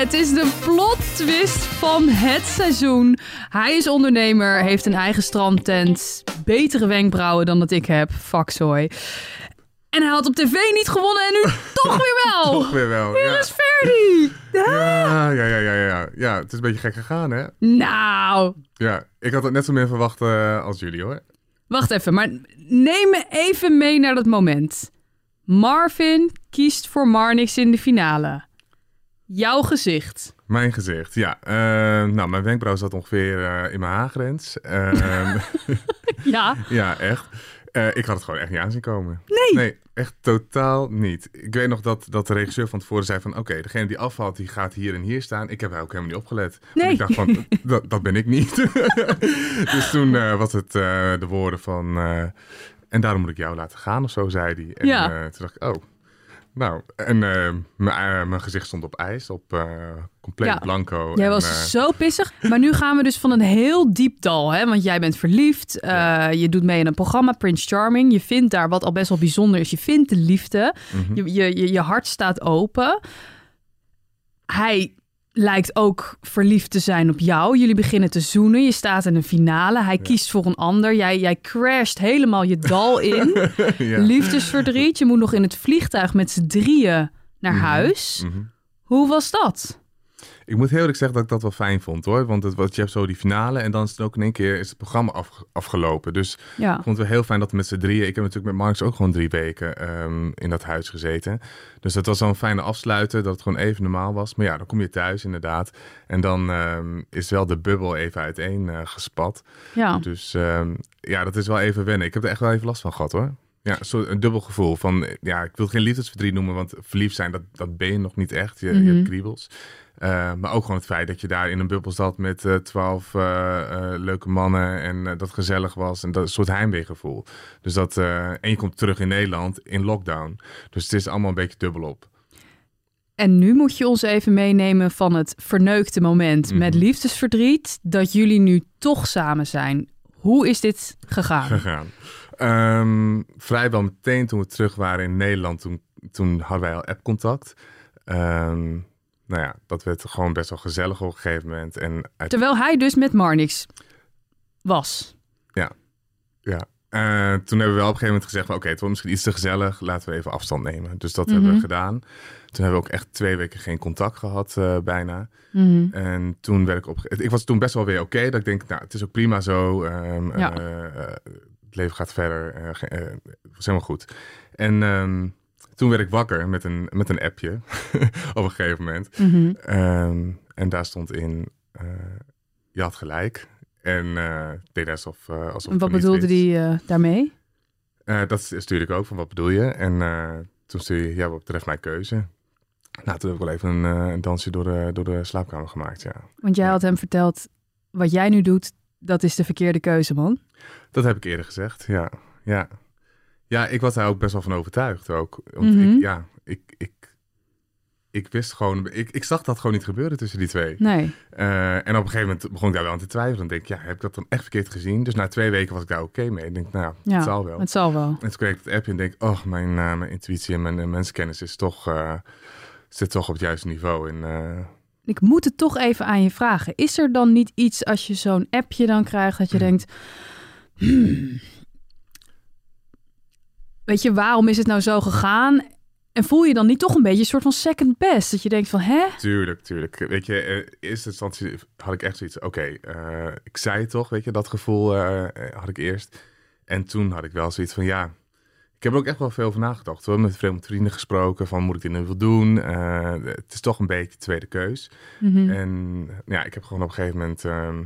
Het is de plot twist van het seizoen. Hij is ondernemer, heeft een eigen strandtent, betere wenkbrauwen dan dat ik heb. Fuck zooi. En hij had op tv niet gewonnen en nu toch weer wel. Toch weer wel. Hier Ja. is Ferdi. Ja, ja, ja, ja, ja. Ja, het is een beetje gek gegaan, hè? Nou, Ja, ik had het net zo min verwacht eh, als jullie, hoor. wacht even, maar neem me even mee naar dat moment. Marvin kiest voor Marnix in de finale. Jouw gezicht. Mijn gezicht, ja. Eh, nou, mijn wenkbrauw zat ongeveer eh, in mijn haargrens. Ehm, Ja. ja, echt. Eh, ik had het gewoon echt niet aanzien komen. Nee. Nee, echt totaal niet. Ik weet nog dat, dat de regisseur van tevoren zei van... oké, degene die afvalt, die gaat hier en hier staan. Ik heb daar ook helemaal niet opgelet. Nee. Ik dacht van, dat, dat ben ik niet. dus toen was het de woorden van... en daarom moet ik jou laten gaan of zo, zei hij. En Ja. toen dacht ik, oh... Nou, en eh, mijn eh, mijn gezicht stond op ijs, op eh, compleet Ja. blanco. Jij en, was zo pissig. Maar nu gaan we dus van een heel diep dal. Hè? Want jij bent verliefd. Ja. Je doet mee in een programma, Prince Charming. Je vindt daar, wat al best wel bijzonder is, je vindt de liefde. mhm. Je, je, je hart staat open. Hij lijkt ook verliefd te zijn op jou. Jullie beginnen te zoenen. Je staat in een finale. Hij kiest voor een ander. Jij, jij crasht helemaal je dal in. ja. Liefdesverdriet. Je moet nog in het vliegtuig met z'n drieën naar Mhm. huis. Mhm. Hoe was dat? Ik moet heel eerlijk zeggen dat ik dat wel fijn vond hoor. Want het, wat, je hebt zo die finale en dan is het ook in één keer is het programma af, afgelopen. Dus Ja. ik vond het wel heel fijn dat we met z'n drieën... Ik heb natuurlijk met Marks ook gewoon drie weken ehm, in dat huis gezeten. Dus dat was wel een fijne afsluiten, dat het gewoon even normaal was. Maar ja, dan kom je thuis inderdaad. En dan ehm, is wel de bubbel even uiteen eh, gespat. Ja. Dus ehm, ja, dat is wel even wennen. Ik heb er echt wel even last van gehad hoor. Ja, een soort- een dubbel gevoel van, ja, ik wil geen liefdesverdriet noemen, want verliefd zijn, dat, dat ben je nog niet echt. Je, je Mhm. hebt kriebels. Eh, maar ook gewoon het feit dat je daar in een bubbel zat met eh, twaalf eh, eh, leuke mannen en dat gezellig was. En dat een soort heimweegevoel. Dus dat, en je komt terug in Nederland in lockdown. Dus het is allemaal een beetje dubbelop. En nu moet je ons even meenemen van het verneukte moment Mhm. met liefdesverdriet, dat jullie nu toch samen zijn. Hoe is dit gegaan? gegaan. Ehm, vrijwel meteen toen we terug waren in Nederland, toen, toen hadden wij al appcontact. Ehm nou ja, dat werd gewoon best wel gezellig op een gegeven moment. En uit, Terwijl hij dus met Marnix was. ja, Eh, toen hebben we wel op een gegeven moment gezegd van oké, het wordt misschien iets te gezellig, laten we even afstand nemen. Dus dat hebben Mhm. we gedaan. Toen hebben we ook echt twee weken geen contact gehad eh, bijna. Mhm. En toen werd ik op. Ik was toen best wel weer oké. dat ik denk, nou, het is ook prima zo. ehm, Ja. eh, het leven gaat verder. het was helemaal goed. En ehm, toen werd ik wakker met een, met een appje op een gegeven moment. Mhm. Ehm, en daar stond in, eh, je had gelijk. En ik deed alsof, eh alsof wat bedoelde hij daarmee? Dat stuurde ik ook, van wat bedoel je? En toen stuurde je, ja, wat betreft mijn keuze. Nou, toen heb ik wel even een, een dansje door de, door de slaapkamer gemaakt, ja. Want jij Ja. had hem verteld, wat jij nu doet, dat is de verkeerde keuze, man. Dat heb ik eerder gezegd, ja. Ja, ja ik was daar ook best wel van overtuigd ook. Want Mhm. ik, ja, ik, ik, ik wist gewoon, ik, ik zag dat gewoon niet gebeuren tussen die twee. Nee. Eh, en op een gegeven moment begon ik daar wel aan te twijfelen. En denk ik, ja, heb ik dat dan echt verkeerd gezien? Dus na twee weken was ik daar oké mee. Ik denk, nou, Ja, het zal wel. Het zal wel. En toen kreeg ik het appje en denk, oh, mijn, eh, mijn intuïtie en mijn eh, mensenkennis is toch, zit toch op het juiste niveau. En, Ik moet het toch even aan je vragen. Is er dan niet iets als je zo'n appje dan krijgt dat je Hmm. denkt... "Hmm, weet je, waarom is het nou zo gegaan? En voel je dan niet toch een beetje een soort van second best? Dat je denkt van, hè? Tuurlijk, tuurlijk. Weet je, eh, in eerste instantie had ik echt zoiets. Oké, eh, ik zei het toch, weet je, dat gevoel eh, had ik eerst. En toen had ik wel zoiets van, ja, ik heb er ook echt wel veel over nagedacht. Met veel met vrienden gesproken van, moet ik dit nu wel doen? Het is toch een beetje tweede keus. Mhm. En ja, ik heb gewoon op een gegeven moment ehm,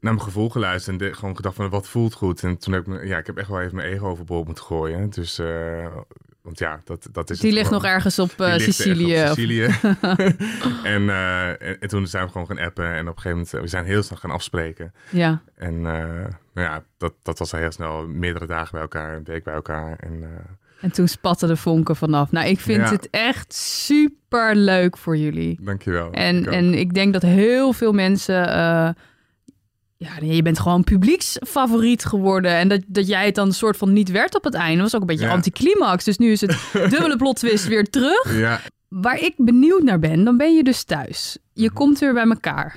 naar mijn gevoel geluisterd en de- gewoon gedacht van, wat voelt goed? En toen heb ik, ja, ik heb echt wel even mijn ego overboord moeten gooien. Dus, eh, want ja, dat, dat is Die ligt gewoon. nog ergens op eh, Sicilië. op Sicilië. en, eh, en, en toen zijn we gewoon gaan appen. En op een gegeven moment, we zijn heel snel gaan afspreken. Ja. En nou ja, dat, dat was al heel snel meerdere dagen bij elkaar, een week bij elkaar. En En toen spatten de vonken vanaf. Nou, ik vind Ja. het echt super leuk voor jullie. dankjewel. En, Ik en ik denk dat heel veel mensen. Ja, nee, je bent gewoon publieksfavoriet geworden. En dat, dat jij het dan een soort van niet werd op het einde. was ook een beetje Ja. anticlimax. Dus nu is het dubbele plot twist weer terug. Ja, waar ik benieuwd naar ben, dan ben je dus thuis. Je Mhm. komt weer bij elkaar.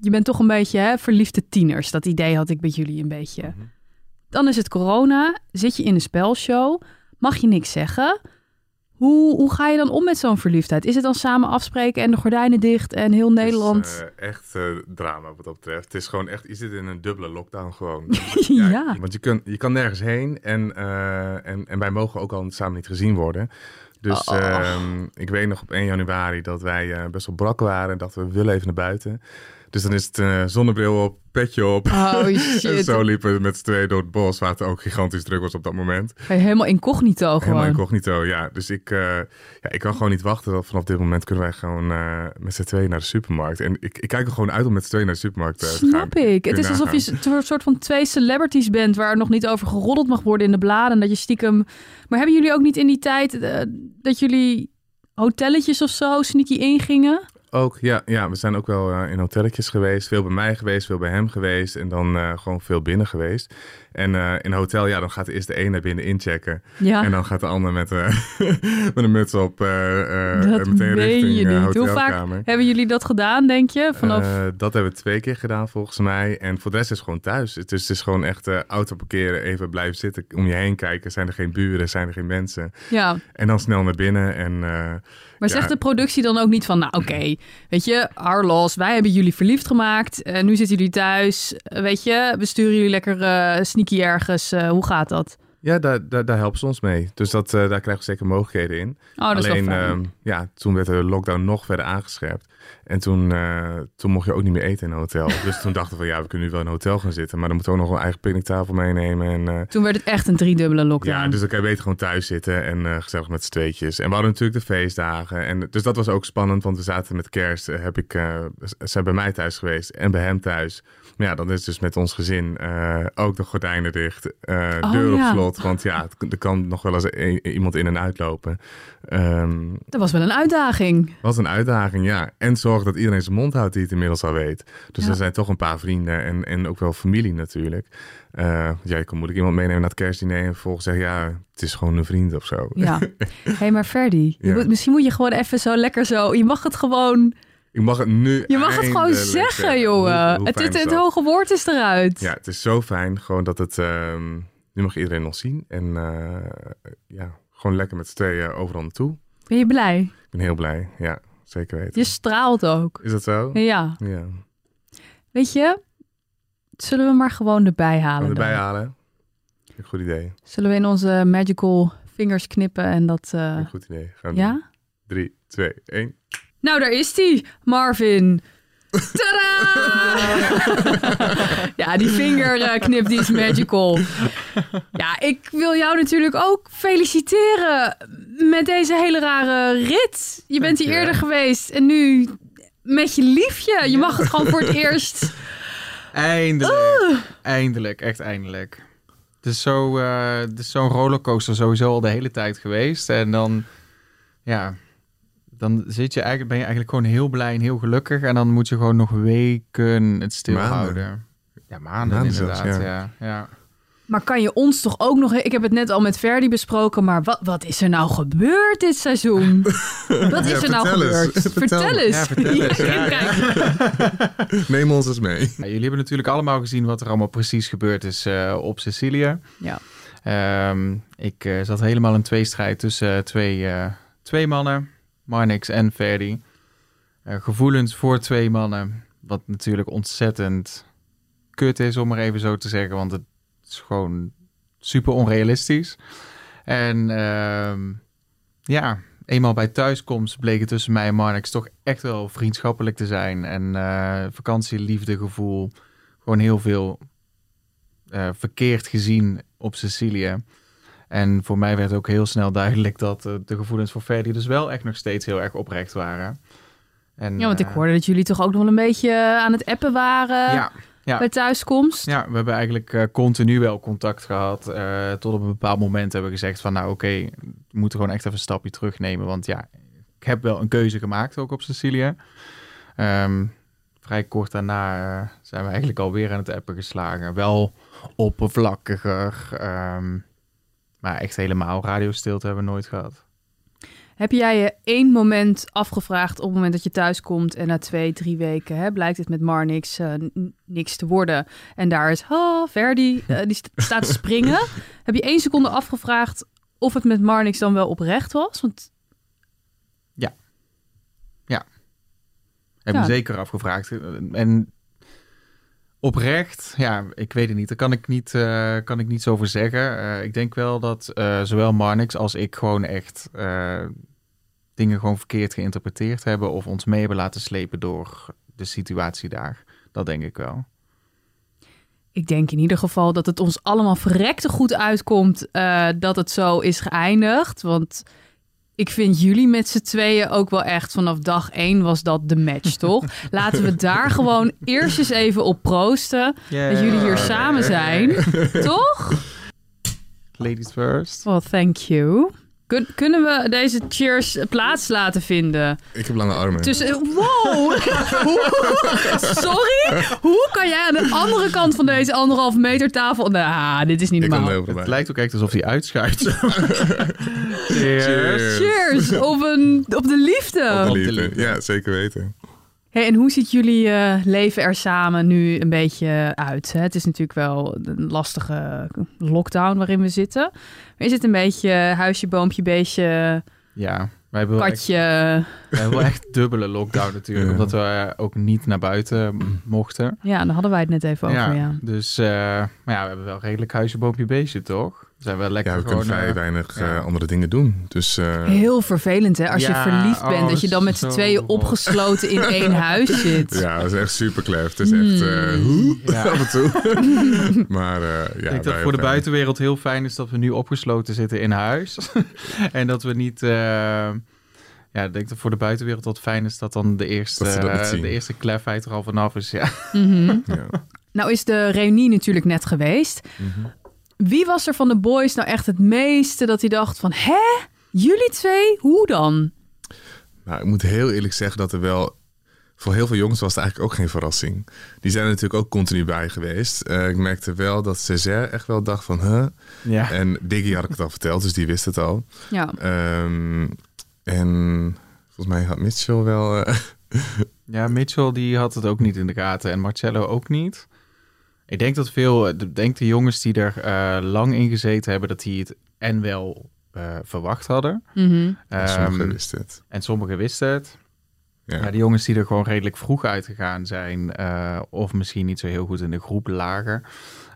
Je bent toch een beetje hè, verliefde tieners. Dat idee had ik bij jullie een beetje. Mhm. Dan is het corona. Zit je in een spelshow. Mag je niks zeggen. Hoe, hoe ga je dan om met zo'n verliefdheid? Is het dan samen afspreken en de gordijnen dicht en heel Nederland? Is eh, echt eh, drama wat dat betreft. Het is gewoon echt, je zit in een dubbele lockdown gewoon. Ja. Want je, kun, je kan nergens heen en, eh, en, en wij mogen ook al samen niet gezien worden. Dus Oh. ehm, ik weet nog op 1 januari dat wij best wel brak waren en dat we willen even naar buiten. Dus dan is het eh, zonnebril op, petje op. Oh en shit. zo liepen we met z'n tweeën door het bos, waar het ook gigantisch druk was op dat moment. Je helemaal incognito Helemaal gewoon. incognito, ja. Dus ik, eh, ja, ik kan gewoon niet wachten. Dat vanaf dit moment kunnen wij gewoon eh, met z'n tweeën naar de supermarkt. En ik, ik kijk er gewoon uit om met z'n tweeën naar de supermarkt eh, te gaan. Snap ik. Het is alsof je een soort van twee celebrities bent waar nog niet over geroddeld mag worden in de bladen. En dat je stiekem. Maar hebben jullie ook niet in die tijd dat jullie hotelletjes of zo sneaky ingingen? Ook, ja, ja, we zijn ook wel eh, in hotelletjes geweest. Veel bij mij geweest, veel bij hem geweest. En dan eh, gewoon veel binnen geweest. En eh, in een hotel, ja, dan gaat eerst de een naar binnen inchecken. Ja. En dan gaat de ander met, met een muts op meteen richting je niet. Hoe vaak hotelkamer. hebben jullie dat gedaan, denk je? Vanaf... Dat hebben we twee keer gedaan volgens mij. En voor de rest is het gewoon thuis. Het is, het is gewoon echt auto parkeren, even blijven zitten, om je heen kijken. Zijn er geen buren, zijn er geen mensen? ja. En dan snel naar binnen. En Maar zegt de productie dan ook niet van, nou oké, weet je, Arlos, wij hebben jullie verliefd gemaakt. en nu zitten jullie thuis. eh, weet je, we sturen jullie lekker eh, sneaky ergens. eh, hoe gaat dat? ja, daar, daar, daar helpen ze ons mee. Dus dat, eh, daar krijgen we zeker mogelijkheden in. Oh, dat Alleen, is wel fijn. ehm, ja, toen werd de lockdown nog verder aangescherpt. En toen, eh, toen mocht je ook niet meer eten in een hotel. dus toen dachten we van, ja, we kunnen nu wel in een hotel gaan zitten. Maar dan moeten we ook nog een eigen picknicktafel meenemen. En, eh, Toen werd het echt een driedubbele lockdown. ja, dus dan kan je beter gewoon thuis zitten en eh, gezellig met z'n tweetjes. En we hadden natuurlijk de feestdagen. En, dus dat was ook spannend, want we zaten met kerst. heb ik, ze zijn bij mij thuis geweest en bij hem thuis. Maar ja, dan is dus met ons gezin ook de gordijnen dicht, Oh, deur op slot. Want ja, er kan nog wel eens iemand in en uitlopen. Ehm Dat was wel een uitdaging. was een uitdaging, ja. En zorg dat iedereen zijn mond houdt die het inmiddels al weet. Dus Ja. er zijn toch een paar vrienden en, en ook wel familie natuurlijk. Eh, ja, je kan moeilijk iemand meenemen naar het kerstdiner en vervolgens zeggen, ja, het is gewoon een vriend of zo. Ja. Hé, hey, maar Ferdy, je Ja. moet, misschien moet je gewoon even zo lekker zo... Je mag het gewoon... Ik mag het nu Je mag het gewoon zeggen, jongen. Hoe- hoe het, het, hoge woord is eruit. Ja, het is zo fijn gewoon dat het... ehm, nu mag iedereen nog zien. En eh, ja, gewoon lekker met z'n tweeën overal naartoe. Ben je blij? Ik ben heel blij. Ja, zeker weten. Je straalt ook. Is dat zo? Ja. Ja. Weet je, zullen we maar gewoon erbij halen erbij halen? Een goed idee. Zullen we in onze magical fingers knippen en dat... eh, Een goed idee. Gaan we doen. ja? Drie, twee, één. Nou, daar is die, Marvin. Tadaa! ja, die vingerknip die is magical. Ja, ik wil jou natuurlijk ook feliciteren met deze hele rare rit. Je bent hier eerder geweest en nu met je liefje. Je mag het gewoon voor het eerst. Eindelijk. Eindelijk, echt eindelijk. Het is zo, eh, het is zo'n rollercoaster sowieso al de hele tijd geweest. En dan, ja, dan zit je eigenlijk, ben je eigenlijk gewoon heel blij en heel gelukkig. En dan moet je gewoon nog weken het stilhouden. Ja, maanden, Maanden zelfs, inderdaad. ja. ja. Ja, Maar kan je ons toch ook nog... Ik heb het net al met Verdi besproken, maar wat, wat is er nou gebeurd dit seizoen? Wat is Ja, er nou vertel eens. gebeurd? Vertel. Vertel eens. Ja, vertel eens. Kijk, Neem ons eens mee. Ja, jullie hebben natuurlijk allemaal gezien wat er allemaal precies gebeurd is eh, op Sicilië. Ja. Ehm, ik eh, zat helemaal in tweestrijd tussen eh, twee, eh, twee mannen, Marnix en Verdi. Eh, gevoelens voor twee mannen, wat natuurlijk ontzettend kut is, om maar even zo te zeggen, want het is gewoon super onrealistisch. En ehm, ja, eenmaal bij thuiskomst bleek het tussen mij en Marnix toch echt wel vriendschappelijk te zijn. En eh vakantieliefdegevoel, gewoon heel veel eh, verkeerd gezien op Sicilië. En voor mij werd ook heel snel duidelijk dat eh, de gevoelens voor Ferdi dus wel echt nog steeds heel erg oprecht waren. En, Ja, want ik eh, hoorde dat jullie toch ook nog wel een beetje aan het appen waren Ja, ja. bij thuiskomst. Ja, we hebben eigenlijk eh, continu wel contact gehad. eh, tot op een bepaald moment hebben we gezegd van... nou oké, we moeten gewoon echt even een stapje terugnemen. Want ja, ik heb wel een keuze gemaakt ook op Sicilië. Ehm, vrij kort daarna eh, zijn we eigenlijk alweer aan het appen geslagen. Wel oppervlakkiger. ehm, maar echt helemaal radiostilte hebben we nooit gehad. Heb jij je één moment afgevraagd op het moment dat je thuis komt en na twee, drie weken hè, blijkt het met Marnix eh, n- niks te worden en daar is oh, Verdi, eh, die st- staat te springen. Heb je één seconde afgevraagd of het met Marnix dan wel oprecht was? Want Heb Ja. me zeker afgevraagd. En oprecht, ja, ik weet het niet. Daar kan ik niet, eh, kan ik niets over zeggen. Eh, ik denk wel dat eh, zowel Marnix als ik gewoon echt dingen gewoon verkeerd geïnterpreteerd hebben of ons mee hebben laten slepen door de situatie daar. Dat denk ik wel. ik denk in ieder geval dat het ons allemaal verrekte goed uitkomt dat het zo is geëindigd. Want ik vind jullie met z'n tweeën ook wel echt vanaf dag één was dat de match, toch? Laten we daar gewoon eerst eens even op proosten. Dat jullie hier samen zijn. Toch? Ladies first. Well, thank you. Kun- kunnen we deze cheers plaats laten vinden? Ik heb lange armen. Tussen, wow! Sorry? Hoe kan jij aan de andere kant van deze anderhalve meter tafel... Nou, dit is niet normaal. Het bij. lijkt ook echt alsof hij uitschuift. Cheers. Cheers. Cheers op, een, op de liefde. Op de liefde. Ja, zeker weten. Hey, en hoe ziet jullie eh, leven er samen nu een beetje uit? Hè? Het is natuurlijk wel een lastige lockdown waarin we zitten. Maar is het een beetje huisje, boompje, beestje, Ja, wij hebben echt katje? We hebben wel echt dubbele lockdown natuurlijk, Ja. omdat we eh, ook niet naar buiten mochten. Ja, daar hadden wij het net even over, ja. Dus, eh, maar ja, we hebben wel redelijk huisje, boompje, beestje, toch? We zijn wel lekker Ja, we gewoon... kunnen vrij eh, weinig ja. andere dingen doen. Dus eh, Heel vervelend, hè? Als je verliefd bent, oh, dat je dan met z'n tweeën opgesloten in één huis zit. ja, dat is echt super klef. Het is echt eh, hoe? Ja. af en toe. maar eh, ja, ik denk dat voor de buitenwereld heel fijn is dat we nu opgesloten zitten in huis. en dat we niet... ja, ik denk dat voor de buitenwereld wat fijn is dat dan de eerste, eh, de eerste klefheid er al vanaf is. Ja. Mhm. Ja. Nou is de reunie natuurlijk net geweest. Mhm. Wie was er van de boys nou echt het meeste dat hij dacht van... Hè? Jullie twee? Hoe dan? Nou, ik moet heel eerlijk zeggen dat er wel... Voor heel veel jongens was het eigenlijk ook geen verrassing. Die zijn er natuurlijk ook continu bij geweest. Eh, ik merkte wel dat Césaire echt wel dacht van... Huh? ja. En Diggy had ik het al verteld, dus die wist het al. Ja, Ehm, en volgens mij had Mitchell wel... eh, Ja, Mitchell die had het ook niet in de gaten en Marcello ook niet. Ik denk dat veel, denk de jongens die er eh, lang in gezeten hebben, dat die het en wel eh, verwacht hadden. mhm. sommigen Ehm, wisten het. en sommigen wisten het. Ja. Maar de jongens die er gewoon redelijk vroeg uitgegaan zijn, eh, of misschien niet zo heel goed in de groep lagen,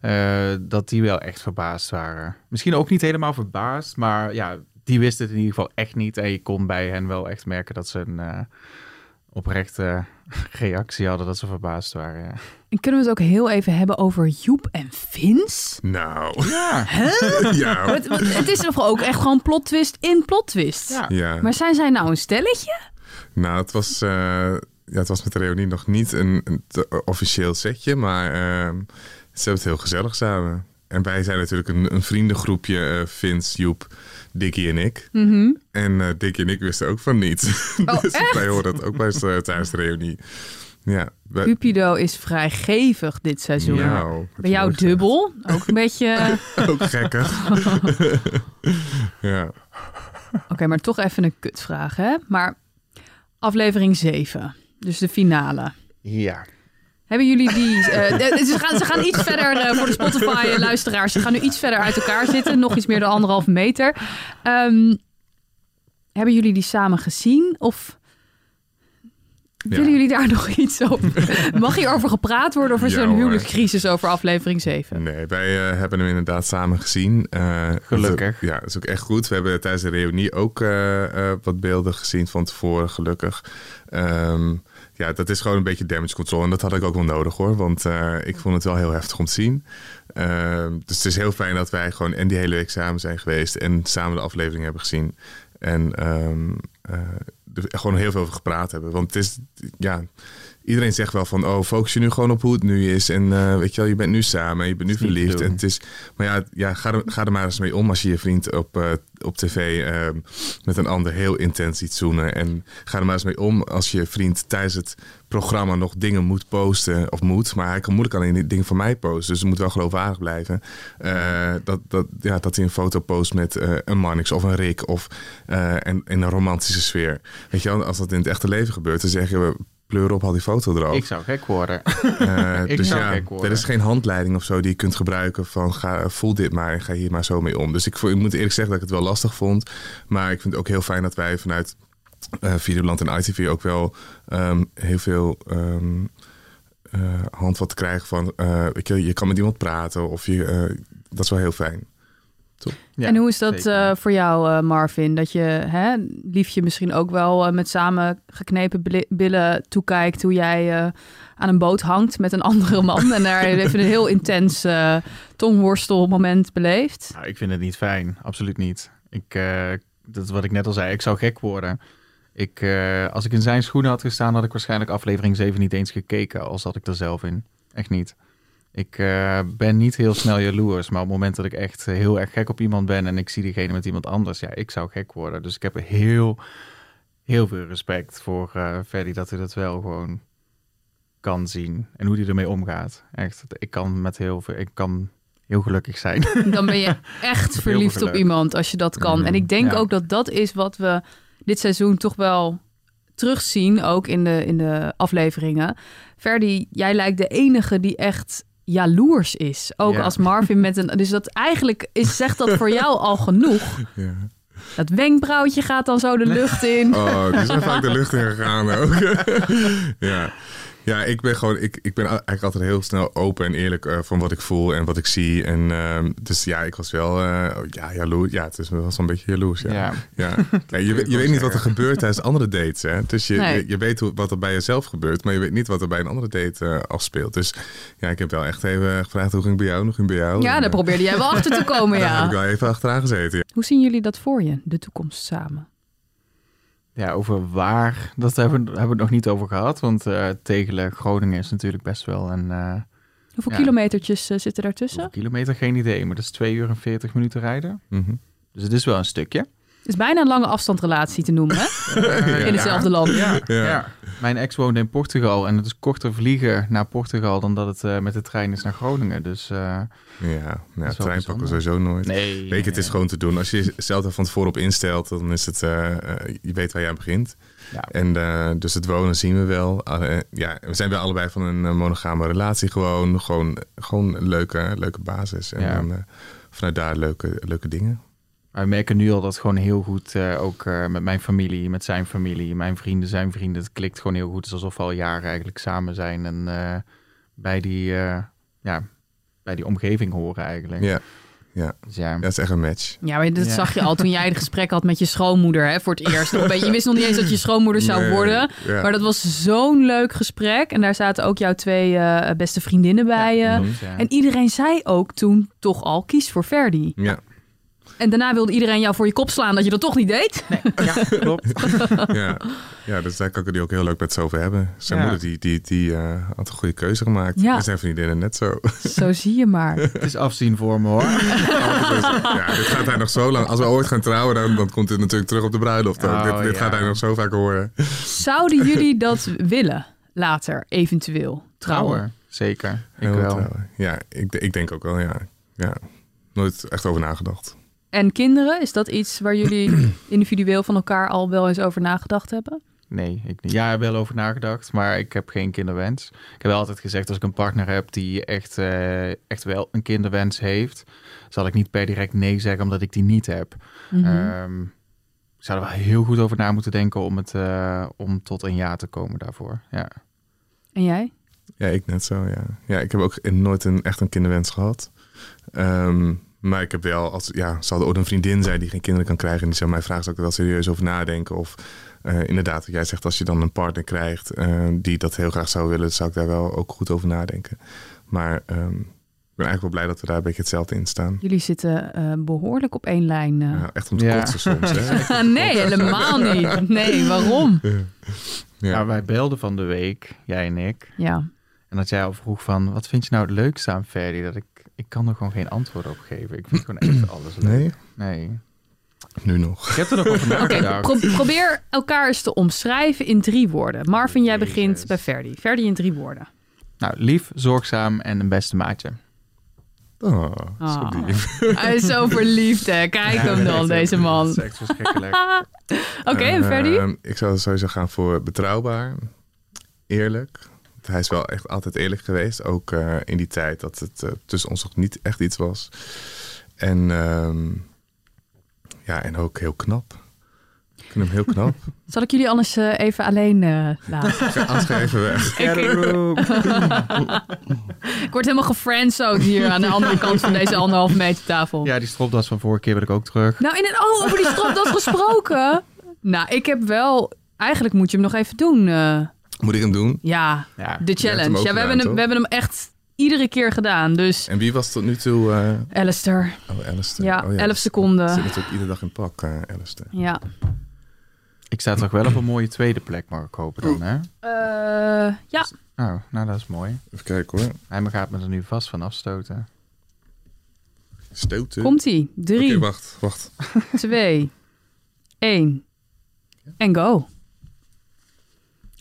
eh, dat die wel echt verbaasd waren. Misschien ook niet helemaal verbaasd, maar ja, die wisten het in ieder geval echt niet. En je kon bij hen wel echt merken dat ze een eh, oprechte reactie hadden, dat ze verbaasd waren. Ja. En kunnen we het ook heel even hebben over Joep en Vince? Nou, Ja, ja. Het, het is toch ook echt gewoon plot twist in plot twist. ja. ja. Maar zijn zij nou een stelletje? Nou, het was, eh, ja, het was met de reunie nog niet een, een officieel setje, maar ehm, ze hebben het heel gezellig samen. En wij zijn natuurlijk een, een vriendengroepje, eh Vince, Joep, Dickie en ik. Mhm. En eh Dickie en ik wisten ook van niets. Oh, dus echt? wij hoorden dat ook bij eh, tijdens de reunie. Ja, wij- Cupido is vrijgevig dit seizoen. Nou, Bij jou dubbel. Ook een beetje... Oké, Ook gekker. ja. maar toch even een kutvraag, hè? Maar aflevering 7, dus de finale. ja. Hebben jullie die... eh, eh, ze, gaan, ze gaan iets verder eh, voor de Spotify-luisteraars. Ze gaan nu iets verder uit elkaar zitten. Nog iets meer dan anderhalve meter. Ehm, hebben jullie die samen gezien? Of Ja. willen jullie daar nog iets over? Mag hierover gepraat worden? Of is Ja, er een huwelijkscrisis over aflevering 7? Nee, wij eh, hebben hem inderdaad samen gezien. Eh, Gelukkig. dat- ja, dat is ook echt goed. We hebben tijdens de reunie ook eh, eh, wat beelden gezien van tevoren, gelukkig. Ehm, ja, dat is gewoon een beetje damage control. En dat had ik ook wel nodig hoor. Want eh, ik vond het wel heel heftig om te zien. Ehm, dus het is heel fijn dat wij gewoon en die hele week samen zijn geweest. En samen de aflevering hebben gezien. En ehm, eh, gewoon heel veel over gepraat hebben. Want het is, ja, iedereen zegt wel van, oh, focus je nu gewoon op hoe het nu is. En eh, weet je wel, je bent nu samen, je bent nu verliefd. En het is, maar ja, ja ga, er, ga er maar eens mee om als je je vriend op, eh, op tv eh, met een ander heel intens ziet zoenen. En ga er maar eens mee om als je vriend tijdens het programma nog dingen moet posten. Of moet, maar hij kan moeilijk alleen dingen van mij posten. Dus het moet wel geloofwaardig blijven. Eh, dat, dat, ja, dat hij een foto post met een Marnix of een Rick. Of en, in een romantische sfeer. Weet je wel, als dat in het echte leven gebeurt, dan zeggen we... Pleur op, al die foto eraf. Ik zou gek worden. Eh, Ik dus zou ja, gek worden. er is geen handleiding of zo die je kunt gebruiken van ga, voel dit maar en ga hier maar zo mee om. Dus ik, ik moet eerlijk zeggen dat ik het wel lastig vond. Maar ik vind het ook heel fijn dat wij vanuit eh Videoland en ITV ook wel ehm, heel veel ehm eh, handvat krijgen van weet je, je kan met iemand praten of je, dat is wel heel fijn. Ja, en hoe is dat eh, voor jou, eh, Marvin? Dat je hè, liefje misschien ook wel eh, met samen geknepen billen toekijkt hoe jij eh, aan een boot hangt met een andere man en daar even een heel intens tongworstelmoment beleeft. Nou, ik vind het niet fijn. Absoluut niet. Ik, eh, dat is wat ik net al zei. Ik zou gek worden. Ik, eh, als ik in zijn schoenen had gestaan, had ik waarschijnlijk aflevering 7 niet eens gekeken. Al zat ik er zelf in. Echt niet. Ik eh, ben niet heel snel jaloers. Maar op het moment dat ik echt heel erg gek op iemand ben en ik zie diegene met iemand anders, ja, ik zou gek worden. Dus ik heb heel, heel veel respect voor eh Ferdy dat hij dat wel gewoon kan zien. En hoe hij ermee omgaat. Echt. Ik kan met heel veel, ik kan heel gelukkig zijn. Dan ben je echt verliefd op iemand als je dat kan. En ik denk Ja. ook dat dat is wat we dit seizoen toch wel terugzien, ook in de, in de afleveringen. Ferdy, jij lijkt de enige die echt jaloers is. Ook Ja. als Marvin met een... Dus dat eigenlijk is, zegt dat voor jou al genoeg. Ja. Dat wenkbrauwtje gaat dan zo de lucht in. Oh, die zijn vaak de lucht in gegaan ook. ja. Ja, ik ben gewoon, ik, ik ben eigenlijk altijd heel snel open en eerlijk eh, van wat ik voel en wat ik zie. En ehm, dus ja, ik was wel, eh, ja, jaloers. Ja, het is wel zo'n beetje jaloers. Ja. Ja. Ja. Ja, je, weet- je weet niet wat er gebeurt tijdens andere dates. Hè? Dus je, Nee. je, je weet hoe, wat er bij jezelf gebeurt, maar je weet niet wat er bij een andere date eh, afspeelt. Dus ja, ik heb wel echt even gevraagd hoe ging het bij jou, hoe ging bij jou? Ja, En, daar probeerde jij wel achter te komen, Daar heb ik ja. wel even achteraan gezeten. ja. Hoe zien jullie dat voor je, de toekomst samen? Ja, over waar, dat hebben, we- hebben we het nog niet over gehad. Want eh Tegelen, Groningen is natuurlijk best wel een... eh Hoeveel Ja. kilometertjes eh, zitten daartussen? hoeveel kilometer, geen idee. Maar dat is 2 uur en 40 minuten rijden. Mhm. Dus het is wel een stukje. Het is bijna een lange afstandrelatie te noemen, hè? Eh, In hetzelfde land. Ja, Ja. ja. Mijn ex woonde in Portugal en het is korter vliegen naar Portugal dan dat het eh, met de trein is naar Groningen. Dus eh, Ja, ja trein pakken sowieso nooit. nee. Weet je, het is gewoon te doen. Als je jezelf er van tevoren op instelt, dan is het, eh, eh, je weet waar je aan begint. Ja. En eh, dus het wonen zien we wel. Eh, ja, we zijn wel allebei van een monogame relatie gewoon. Gewoon, gewoon een leuke, leuke basis. En Ja. dan, eh, vanuit daar leuke, leuke dingen. Maar we merken nu al dat het gewoon heel goed, eh, ook eh, met mijn familie, met zijn familie, mijn vrienden, zijn vrienden, het klikt gewoon heel goed. Het is alsof we al jaren eigenlijk samen zijn en eh, bij, die, eh, ja, bij die omgeving horen eigenlijk. Ja, ja, Dus ja, dat is echt een match. Ja, maar dat Ja. zag je al toen jij het gesprek had met je schoonmoeder hè, voor het eerst. Nog een beetje, je wist nog niet eens dat je schoonmoeder zou Nee, worden. ja. Maar dat was zo'n leuk gesprek. En daar zaten ook jouw twee eh, beste vriendinnen bij. Ja. En iedereen zei ook toen toch al, kies voor Verdi. Ja, En daarna wilde iedereen jou voor je kop slaan dat je dat toch niet deed. ja, klopt. ja. ja, dus daar kan ik het ook heel leuk met ze over hebben. Zijn Ja. moeder die, die, die eh, had een goede keuze gemaakt. Ja. En zijn vriendinnen net zo. Zo zie je maar. Het is afzien voor me hoor. ja, dit gaat hij nog zo lang. Als we ooit gaan trouwen, dan, dan komt dit natuurlijk terug op de bruiloft. Oh, dit dit ja. gaat hij nog zo vaak horen. Zouden jullie dat willen later, eventueel, trouwen? Trouwen, zeker. Ik Heel wel. trouwen. Ja, ik, ik denk ook wel, ja. ja. Nooit echt over nagedacht. En kinderen, is dat iets waar jullie individueel van elkaar al wel eens over nagedacht hebben? Nee, ik niet. Ja, ik heb wel over nagedacht, maar ik heb geen kinderwens. Ik heb wel altijd gezegd, als ik een partner heb die echt, eh, echt wel een kinderwens heeft, zal ik niet per direct nee zeggen omdat ik die niet heb. Mhm. Ehm, ik zou er wel heel goed over na moeten denken om, het, eh, om tot een ja te komen daarvoor. Ja. En jij? Ja, ik net zo, ja. Ja, ik heb ook nooit een, echt een kinderwens gehad. Ehm, maar ik heb wel, als, ja, zal er ooit een vriendin zijn die geen kinderen kan krijgen... en die zou mij vragen, zou ik er wel serieus over nadenken? Of eh, inderdaad, wat jij zegt, als je dan een partner krijgt... eh, die dat heel graag zou willen, zou ik daar wel ook goed over nadenken. Maar ehm, Ik ben eigenlijk wel blij dat we daar een beetje hetzelfde in staan. Jullie zitten eh, behoorlijk op één lijn. eh. Ja, echt om te Ja. kotsen soms, hè? nee, helemaal niet. Nee, waarom? Ja. Ja, wij belden van de week, jij en ik. Ja. En dat jij al vroeg van, wat vind je nou het leukste aan Ferdi? Dat ik, ik kan er gewoon geen antwoord op geven. Ik vind gewoon echt alles leuk. Nee? Nee. Nu nog. Ik heb er nog over Oké, nagedacht. pro- probeer elkaar eens te omschrijven in drie woorden. Marvin, jij Jezus. begint bij Ferdi. Ferdi in drie woorden. Nou, lief, zorgzaam en een beste maatje. Oh, zo Ah. lief. Hij is zo verliefd, hè. Kijk hem dan, deze man. Dat is echt verschrikkelijk. Oké, en Ferdi? Ehm, ik zou sowieso gaan voor betrouwbaar, eerlijk. Hij is wel echt altijd eerlijk geweest. Ook eh, in die tijd dat het eh, tussen ons nog niet echt iets was. En, ehm, ja, en ook heel knap. Ik vind hem heel knap. Zal ik jullie anders eh, even alleen eh, laten? Als ga even weg. Ik, ik word helemaal gefriendzoned hier aan de andere kant van deze anderhalve meter tafel. Ja, die stropdas van vorige keer wil ik ook terug. Nou, in het, oh, over die stropdas gesproken. Nou, ik heb wel... Eigenlijk moet je hem nog even doen. Moet ik hem doen? ja, Ja. de challenge. Ja, we, gedaan, hebben hem, we hebben hem echt iedere keer gedaan. Dus En wie was tot nu toe? eh Alistair. oh, Alistair. Ja, oh, 11 Zit seconden. natuurlijk iedere dag in pak, eh Alistair. Ja. Ik sta toch wel op een mooie tweede plek, mag ik hopen dan, hè? Eh, ja. Oh, nou, dat is mooi. Even kijken hoor. Hij gaat me er nu vast van afstoten. Stoten. Komt-ie. Oké, Drie, wacht, wacht. twee, één. En go.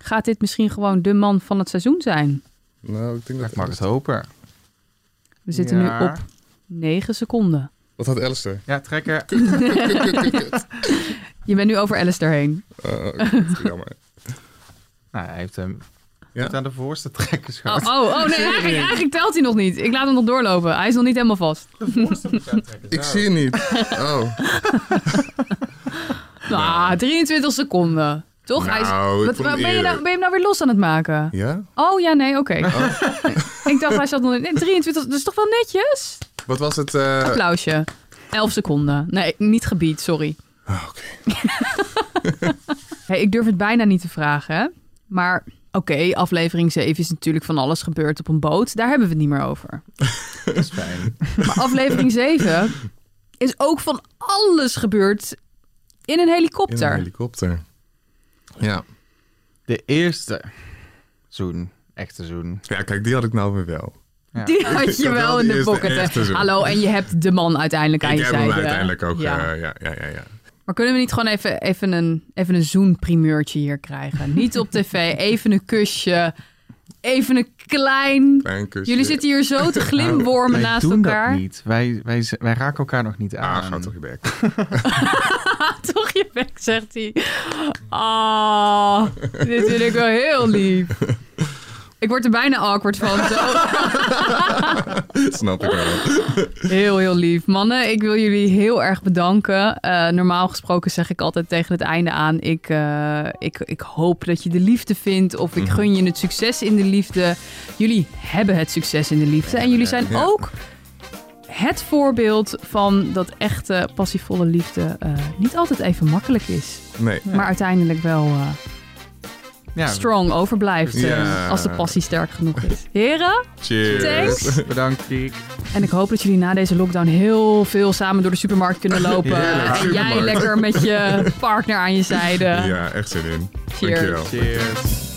Gaat dit misschien gewoon de man van het seizoen zijn? Nou, ik denk dat Ik mag het hopen. We zitten Ja. nu op 9 seconden. Wat had Alistair? Ja, trekker. Je bent nu over Alistair heen. Uh, jammer. Nou, hij heeft hem Ja? tot aan de voorste trekkers Oh, gehad. oh, oh nee, eigenlijk, eigenlijk telt hij nog niet. Ik laat hem nog doorlopen. Hij is nog niet helemaal vast. De voorste moet. Ik zie het niet. Oh. Ah, 23 seconden. Toch? Hij is, Nou, wat, ben, je nou, ben je hem nou weer los aan het maken? Ja? Oh ja, nee, oké. ik dacht, hij zat nog in nee, 23. Dat is toch wel netjes? Wat was het? eh Applausje. 11 seconden. Nee, niet gebied, sorry. ah, Oké. Hey, ik durf het bijna niet te vragen, hè? Maar oké, aflevering 7 is natuurlijk van alles gebeurd op een boot. Daar hebben we het niet meer over. Dat is fijn. Maar aflevering 7 is ook van alles gebeurd in een In helikopter. een helikopter. Ja. De eerste zoen. Echte zoen. Ja, kijk, die had ik nou weer wel. Ja. Die had Ik je had wel in de pocket. Hallo, en je hebt de man uiteindelijk aan ik je heb zijde. hem uiteindelijk ook. Ja. Ja. ja, ja, ja, ja. Maar kunnen we niet gewoon even, even een, even een zoenprimeurtje hier krijgen? Niet op tv, even een kusje. Even een klein... Klein kusje. Jullie zitten hier zo te glimwormen wij naast doen elkaar. dat niet. Wij, wij, wij raken elkaar nog niet aan. Ah, ga toch je bek. Toch je bek, zegt hij. Ah, dit vind ik wel heel lief. Ik word er bijna awkward van. Zo. Snap ik wel. Heel, heel lief. Mannen, ik wil jullie heel erg bedanken. Eh, normaal gesproken zeg ik altijd tegen het einde aan... Ik, eh, ik, ik hoop dat je de liefde vindt... of ik gun je het succes in de liefde. Jullie hebben het succes in de liefde. En jullie zijn Ja. ook het voorbeeld van dat echte passievolle liefde... eh, niet altijd even makkelijk is. Nee. Maar uiteindelijk wel eh, Ja, strong overblijft... eh, Ja. als de passie sterk genoeg is. Heren? Cheers. Thanks. bedankt, Kiek. En ik hoop dat jullie na deze lockdown heel veel samen door de supermarkt kunnen lopen. En jij lekker met je partner aan je zijde. Ja, echt zin in. Cheers. Dankjewel. Cheers.